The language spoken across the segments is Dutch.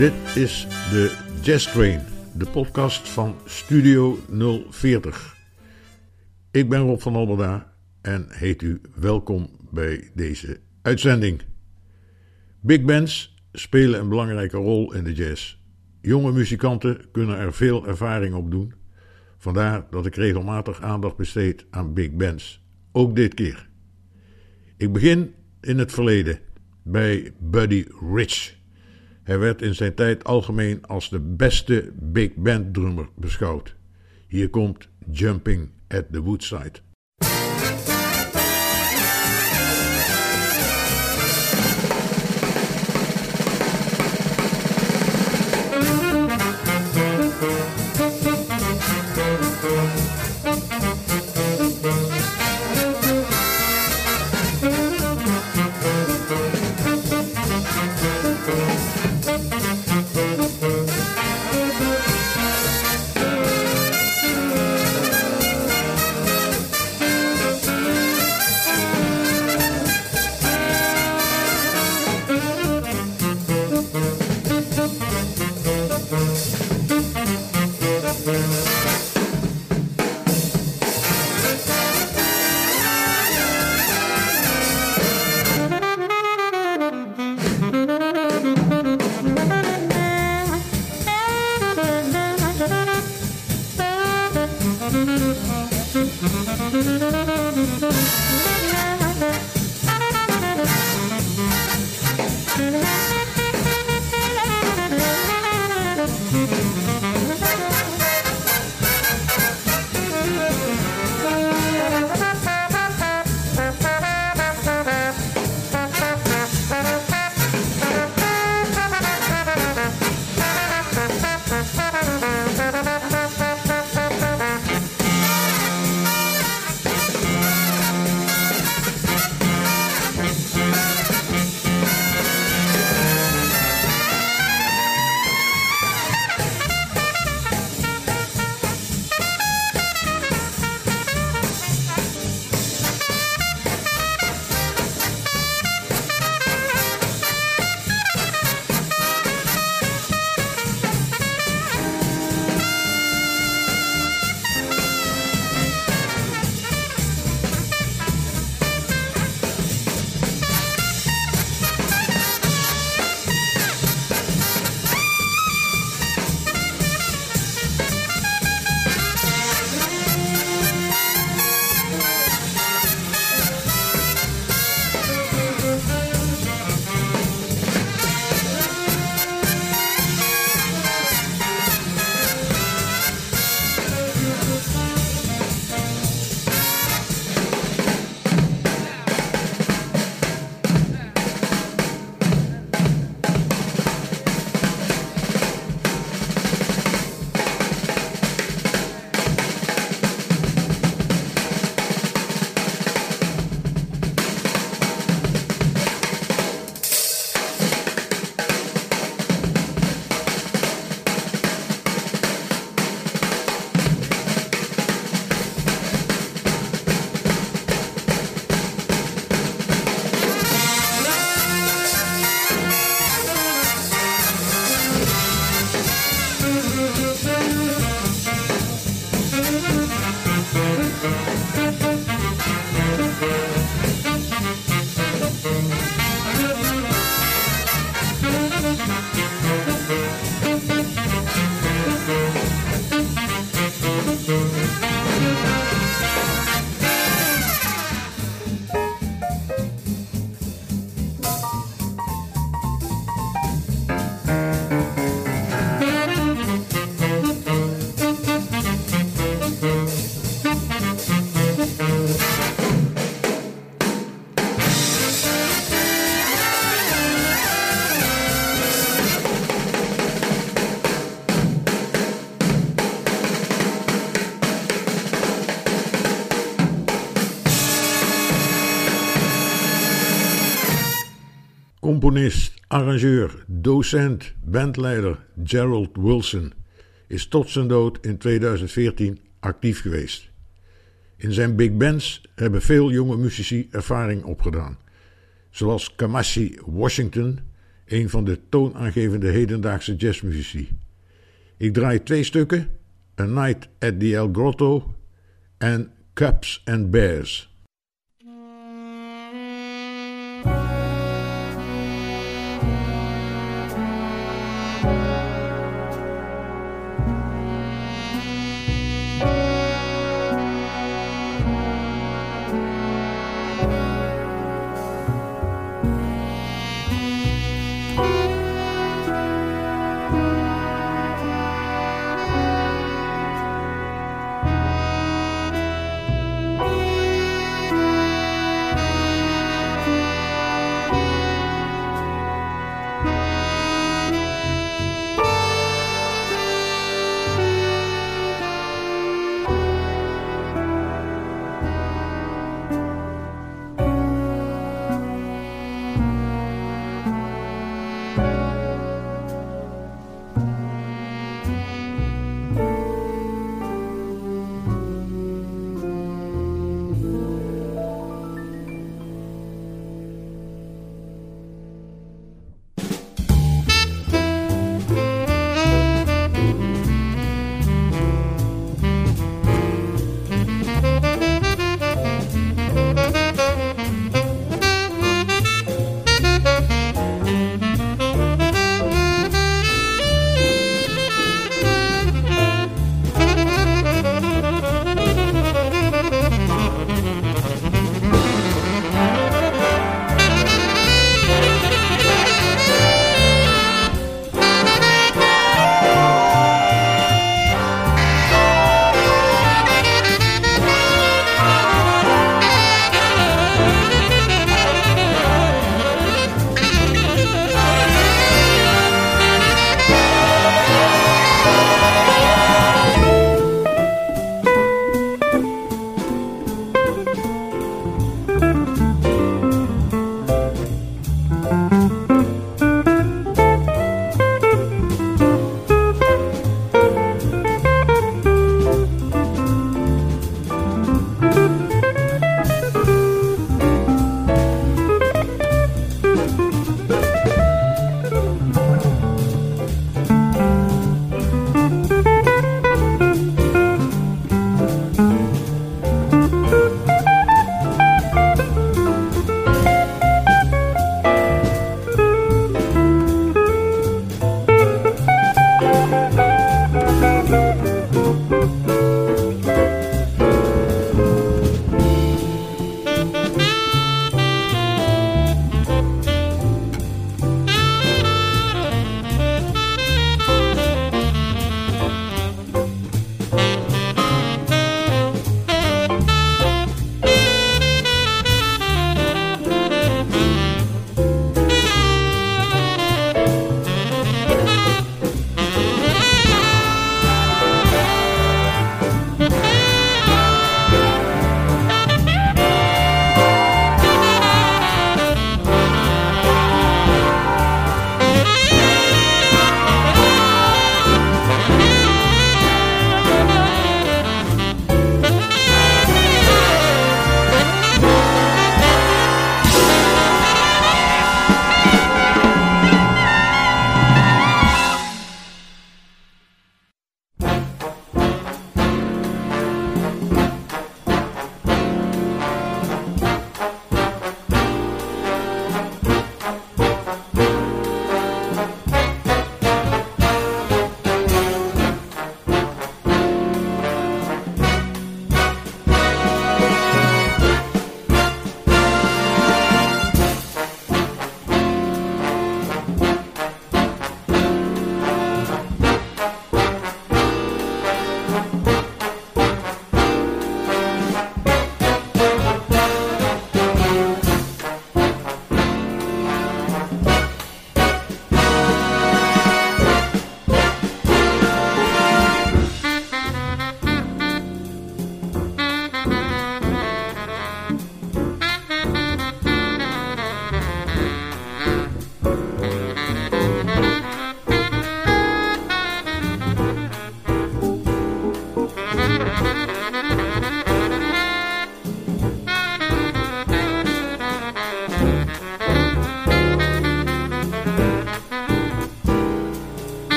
Dit is de Jazz Train, de podcast van Studio 040. Ik ben Rob van Alberda en heet u welkom bij deze uitzending. Big bands spelen een belangrijke rol in de jazz. Jonge muzikanten kunnen er veel ervaring op doen. Vandaar dat ik regelmatig aandacht besteed aan big bands. Ook dit keer. Ik begin in het verleden bij Buddy Rich. Hij werd in zijn tijd algemeen als de beste big band drummer beschouwd. Hier komt Jumping at the Woodside. Arrangeur, docent, bandleider Gerald Wilson is tot zijn dood in 2014 actief geweest. In zijn big bands hebben veel jonge muzici ervaring opgedaan, zoals Kamasi Washington een van de toonaangevende hedendaagse jazzmuzici. Ik draai twee stukken: A Night at the El Grotto en Cups and Bears.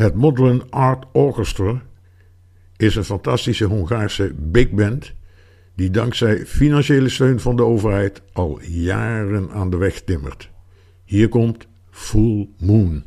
Het Modern Art Orchestra is een fantastische Hongaarse big band die dankzij financiële steun van de overheid al jaren aan de weg timmert. Hier komt Full Moon.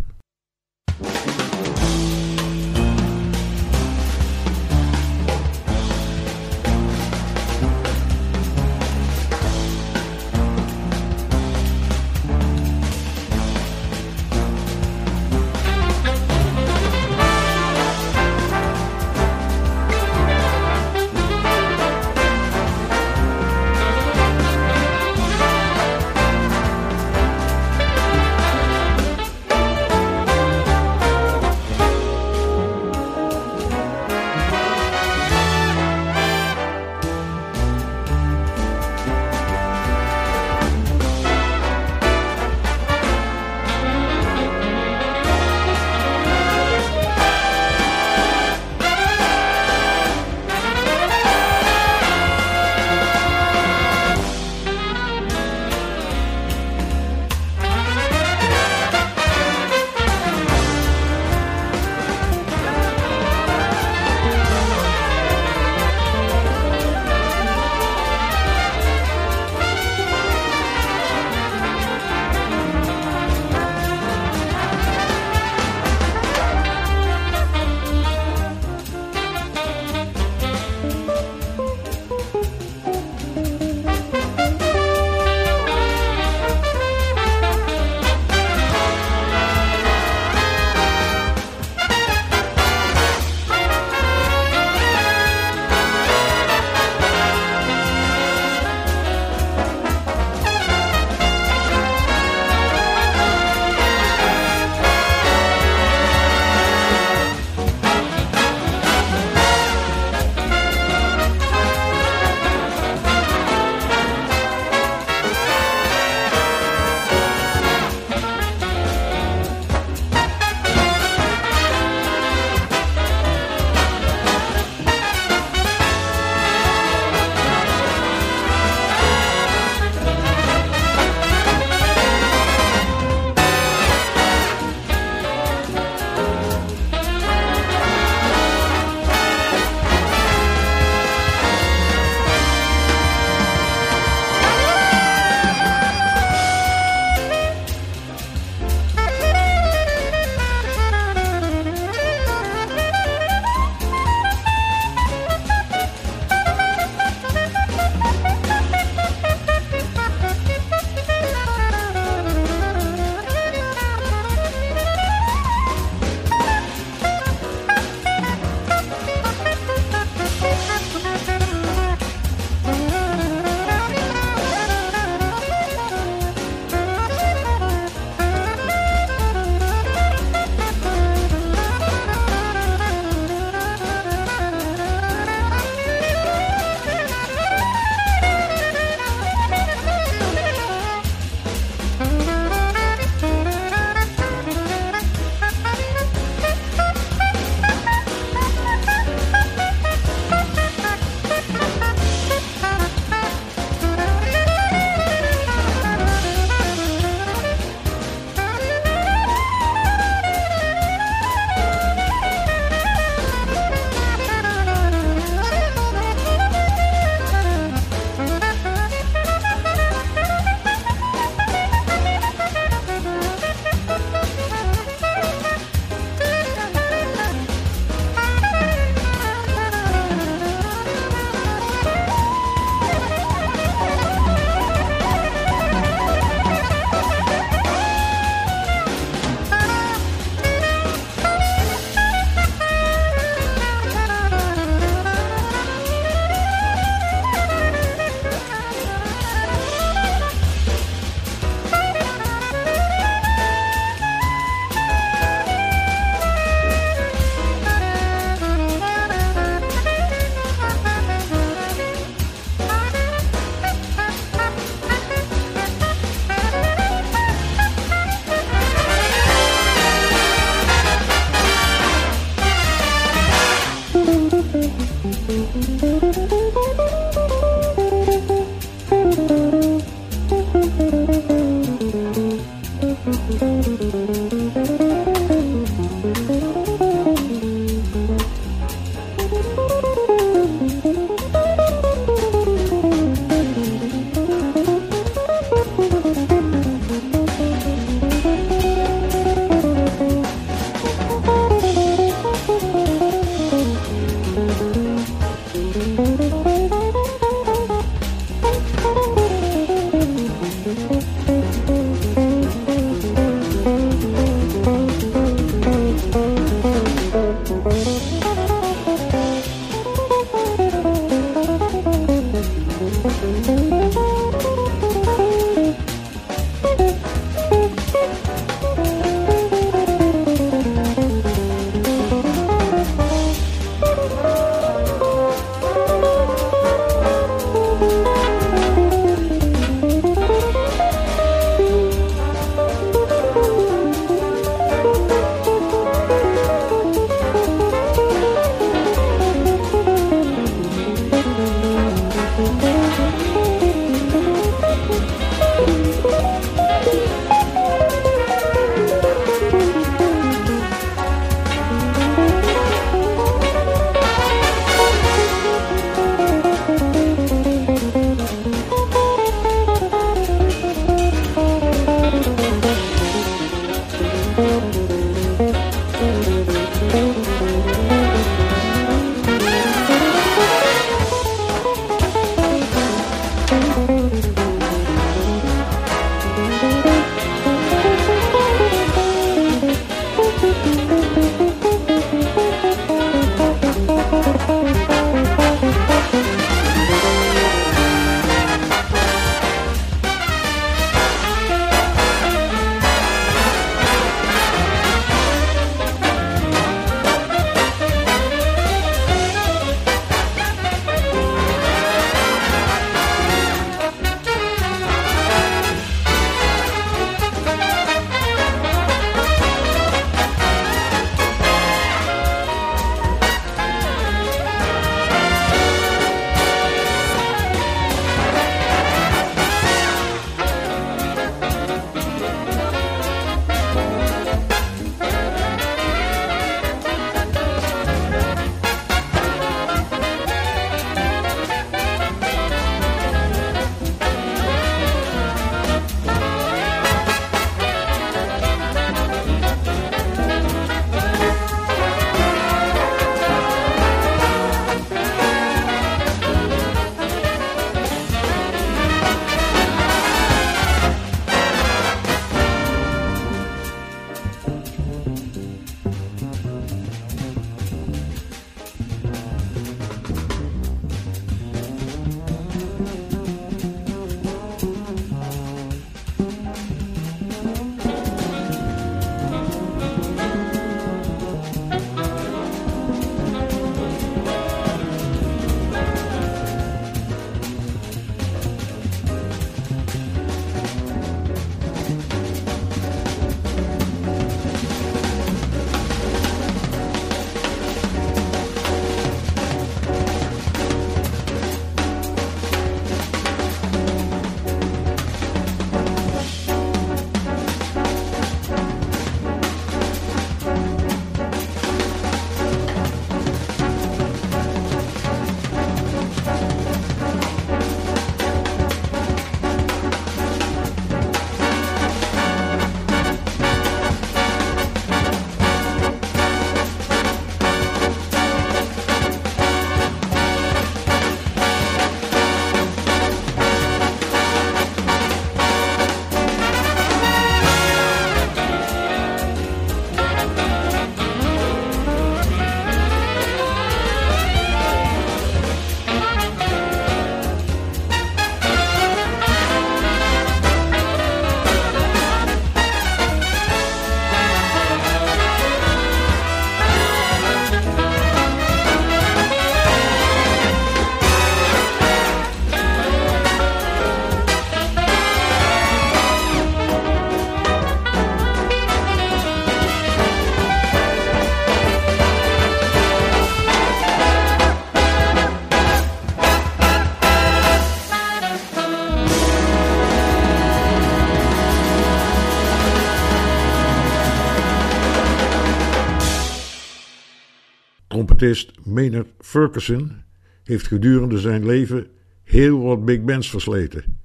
Trompetist Maynard Ferguson heeft gedurende zijn leven heel wat big bands versleten.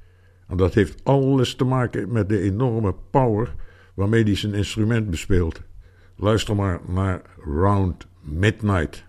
En dat heeft alles te maken met de enorme power waarmee hij zijn instrument bespeelt. Luister maar naar Round Midnight.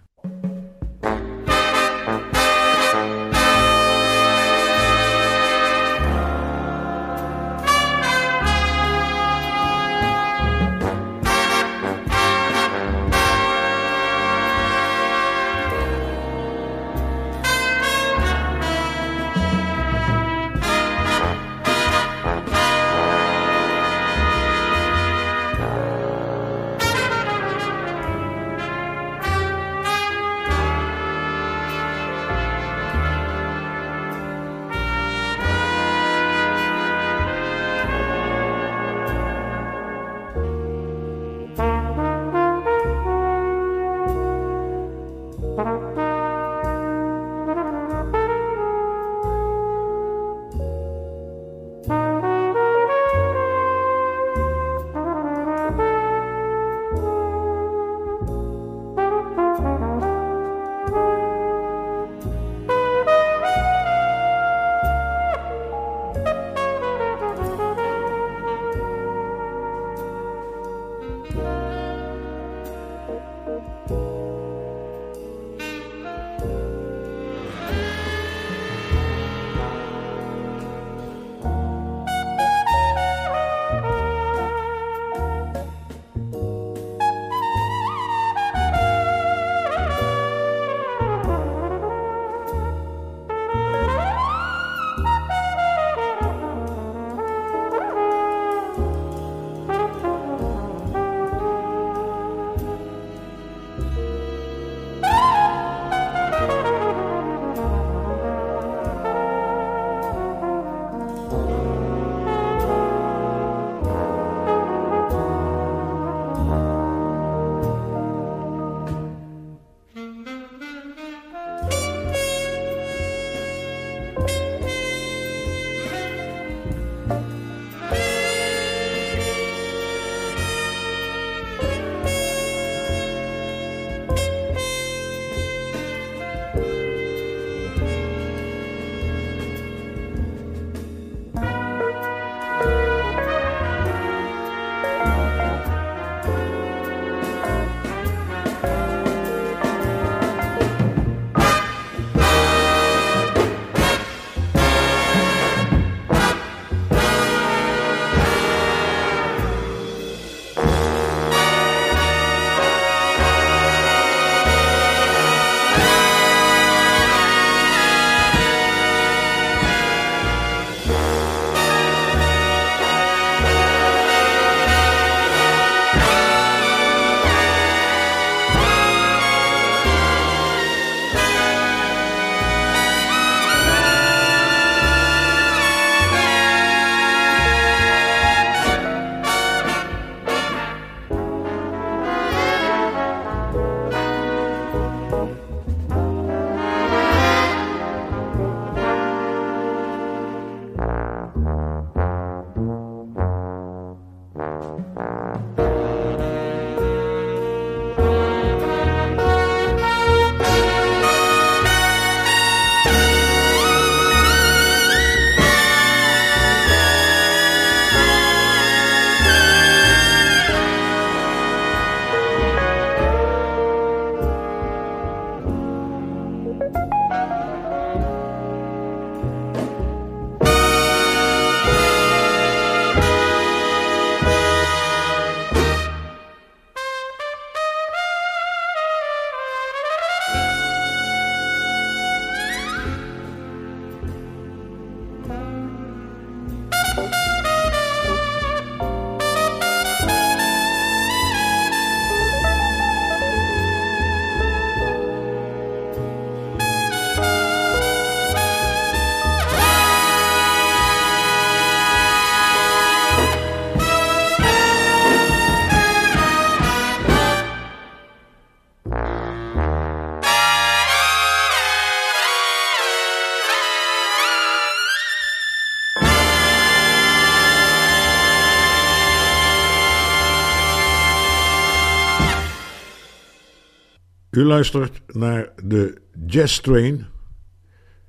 U luistert naar de Jazz Train.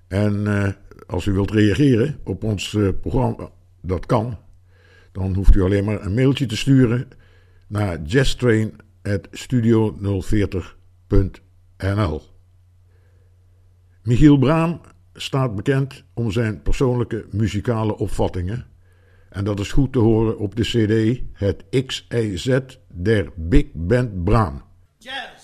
En uh, als u wilt reageren op ons uh, programma, dat kan. Dan hoeft u alleen maar een mailtje te sturen naar jazztrain.studio040.nl. Michiel Braam staat bekend om zijn persoonlijke muzikale opvattingen. En dat is goed te horen op de CD Het XIZ der Big Band Braam. Jazz.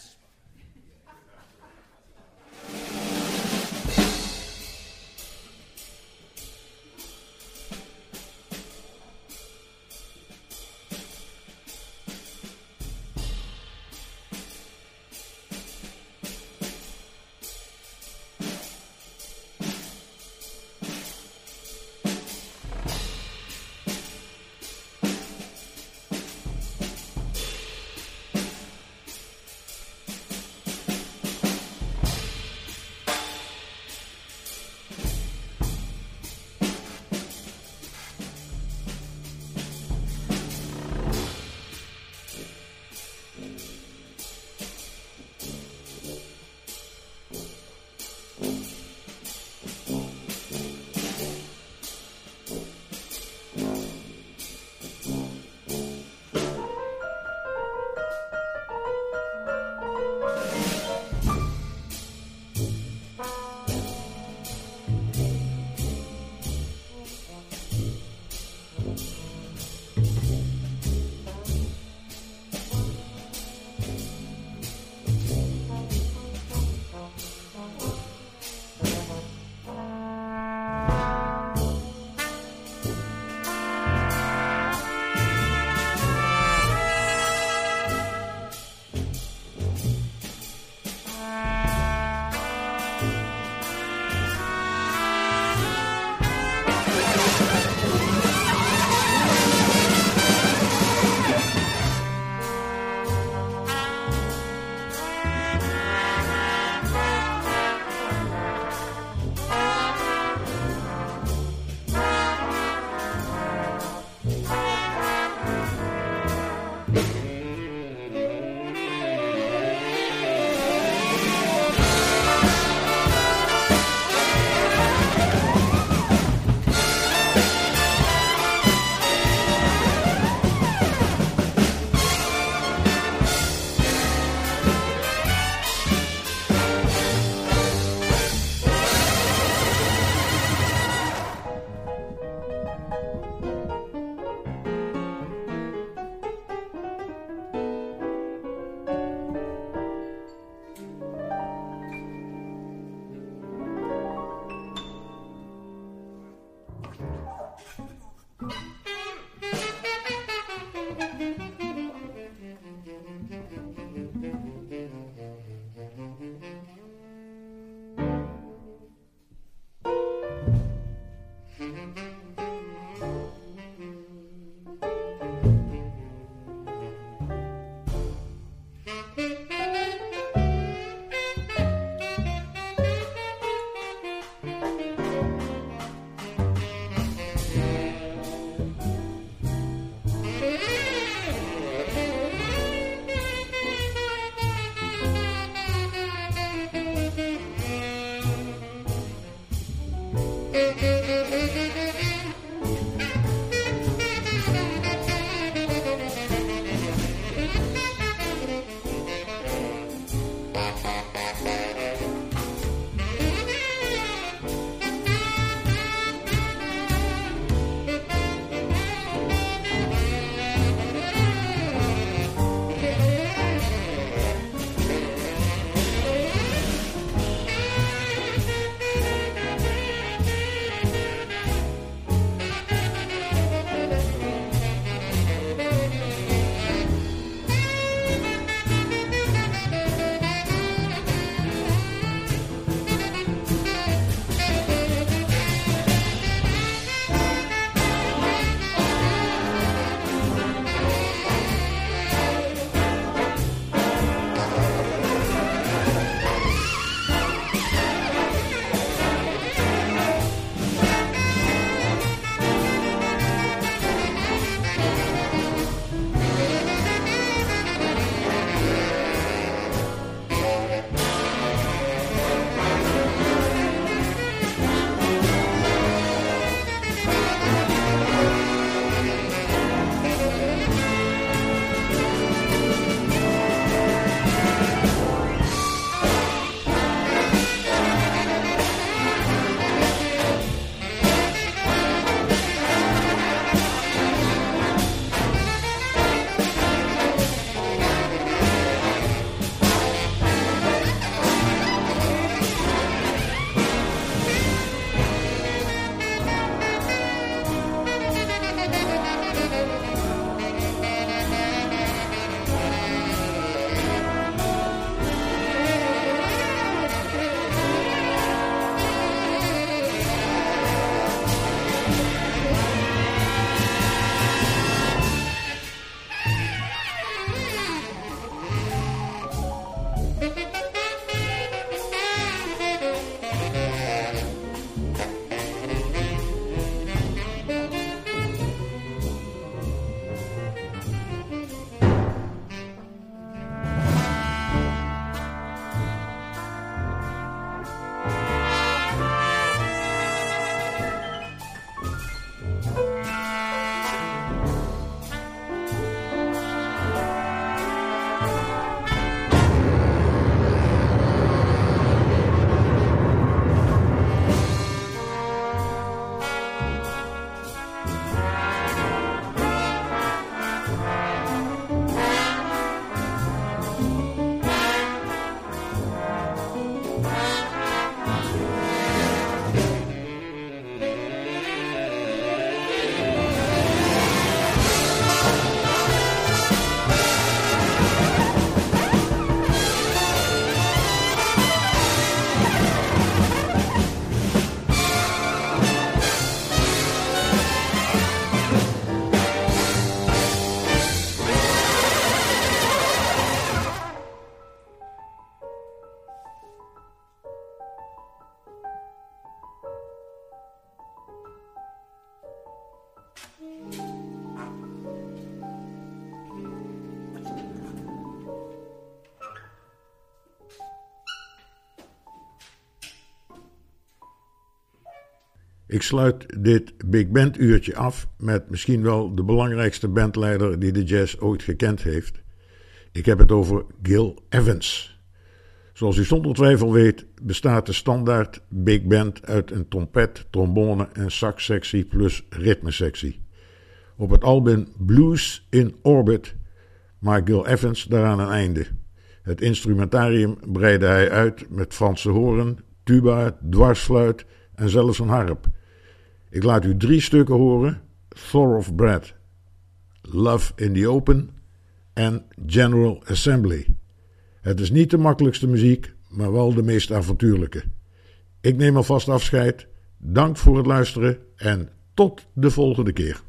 Ik sluit dit big band uurtje af met misschien wel de belangrijkste bandleider die de jazz ooit gekend heeft. Ik heb het over Gil Evans. Zoals u zonder twijfel weet, bestaat de standaard big band uit een trompet, trombone en saxsectie plus ritmesectie. Op het album Blues in Orbit maakt Gil Evans daaraan een einde. Het instrumentarium breidde hij uit met Franse horen, tuba, dwarsfluit en zelfs een harp. Ik laat u drie stukken horen: Thoroughbred, Love in the Open en General Assembly. Het is niet de makkelijkste muziek, maar wel de meest avontuurlijke. Ik neem alvast afscheid. Dank voor het luisteren en tot de volgende keer.